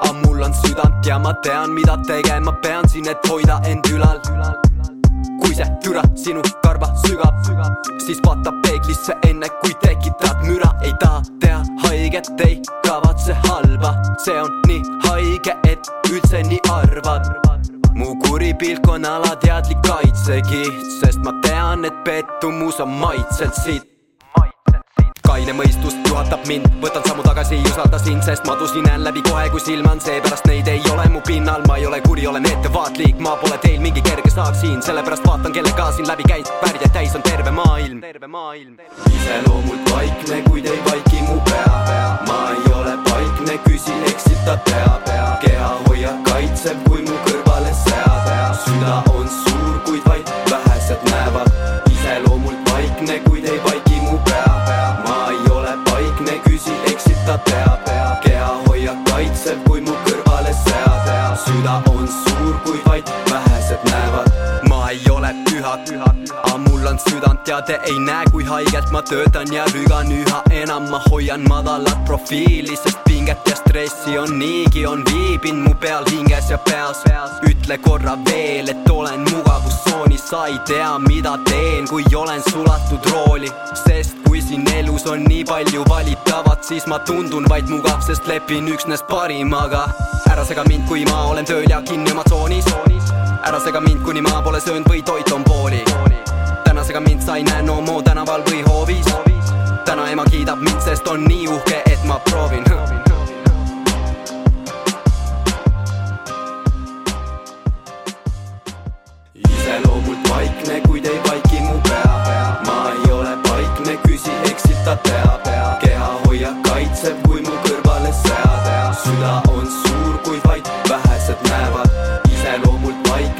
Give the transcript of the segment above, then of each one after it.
ammulan südant ja ma tean, mida tegema pean siin, et hoida end ülal. Kui see türa sinu karva sügab, siis vaata peeglisse enne kui tekitad müra, ei taha teha haiget, ei kavatse halba, see on nii haige, et üldse nii arvad. Mu kuri pilk on alateadlik kaitsekiht, sest ma tean, et pettumus on maitselt siit kaine mõistus juhatab mind, võtan sammu tagasi, ei usalda sind, sest madusin läbi kohe, kui silman, seepärast neid ei ole mu pinnal, ma ei ole kuri, olen ettevaatlik, ma pole teil mingi kerge saak siin, sellepärast vaatan, kellega siin läbi käid, vääride täis on terve maailm, terve maailm. iseloomult ta teab, keha hoiab kaitsev, kui mu kõrvale sead. süda on suur, kui vaid vähesed näevad. ma ei ole püha, püha, aga mul on südant ja te ei näe, kui haigelt ma töötan ja rügan üha enam. ma hoian madalat profiili, sest pinget ja stressi on niigi, on viibinud mu peal hinges ja peas. ütle korra veel, et olen mugavustsoonis, sa ei tea, mida teen, kui olen sulatud rooli, siin elus on nii palju valitavat, siis ma tundun vaid mugav, sest lepin üksnes parimaga. ära sega mind, kui ma olen tööl ja kinni oma tsoonis. ära sega mind, kuni ma pole söönud või toit on pooli. tänasega mind sa ei näe no mo tänaval või hoovis. täna ema kiidab mind, sest on nii uhke, et ma proovin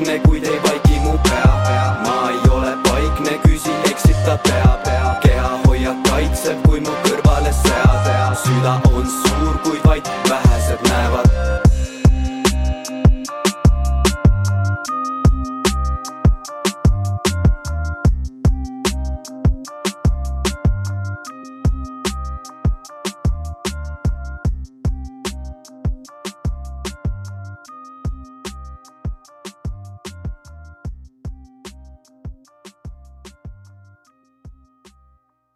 vaikne, kuid ei vaigi mu pea, pea. ma ei ole vaikne, küsi, eksitab pea, pea. keha hoiab kaitseb, kui mu kõrvale sead. süda on suur, kuid vaid vähe.